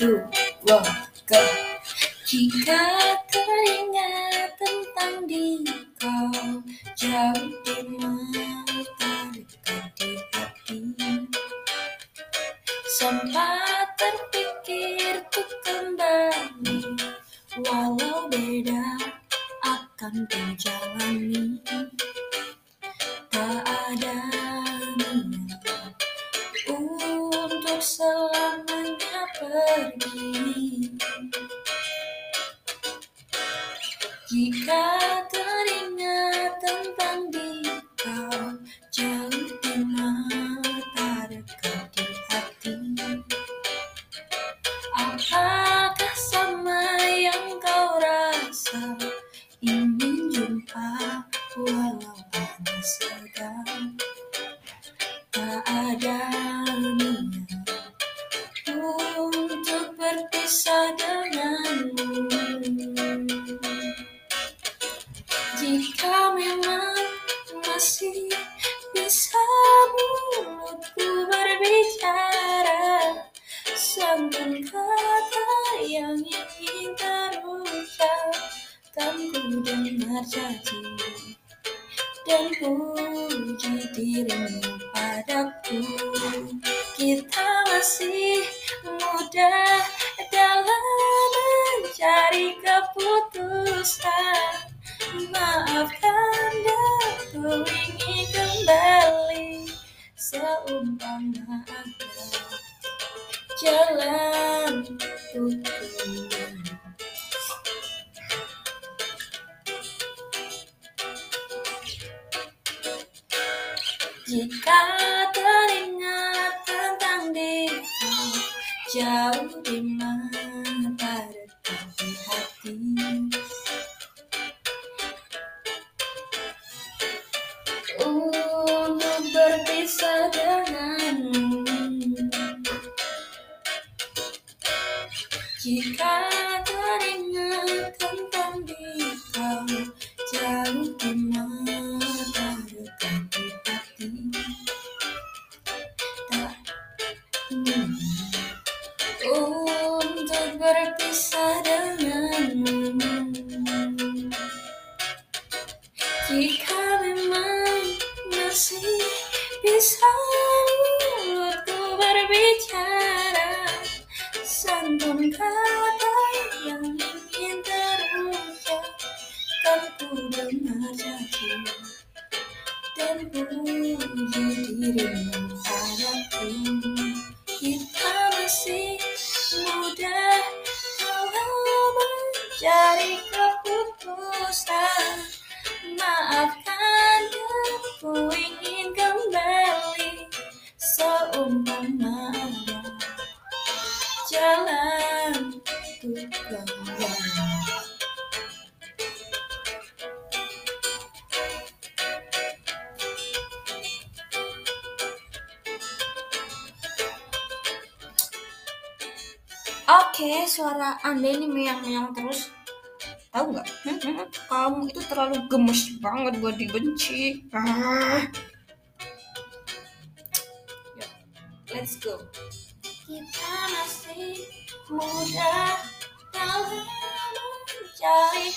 dua, go. Jika teringat tentang dikau jauh di mata di hati, sempat terpikir tuh kembali, walau beda akan menjalani. Tak ada niat untuk selamanya pergi. Jika teringat tentang dikau jauh di mata dekat di hati, apakah sama yang kau rasa? Ingin jumpa walau hanya segan, tak ada untuk berpisah denganmu. Jika memang masih bisa mulutku berbicara Santun kata yang ingin terucap Kan ku dengar janji dan puji dirimu padaku Kita masih muda mencari keputusan. Maafkan aku ingin kembali. Seumpama ada jalan kembali Jika teringat tentang dirimu Jauh di mata di hati Untuk berpisah denganmu. Jika teringat tentang dikau masih bisa mulutku berbicara. Santun kata yang ingin terucap Kan ku dengar janji dan puji dirimu padaku Kita masih muda kalau mencari Seumpama jalan Oke, suara Anda ini meong-meong terus. Tahu nggak? Hmm, hmm, Kamu itu terlalu gemes banget buat dibenci. Ah. Let's go. Kita masih muda dalam mencari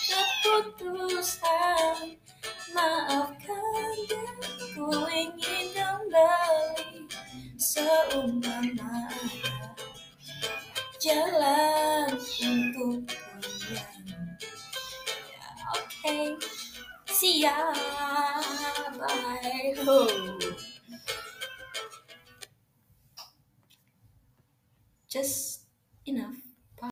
keputusan. Maafkan aku ingin kembali seumpama jalan untuk kalian. Ya, Oke, siap. Bye. Just enough.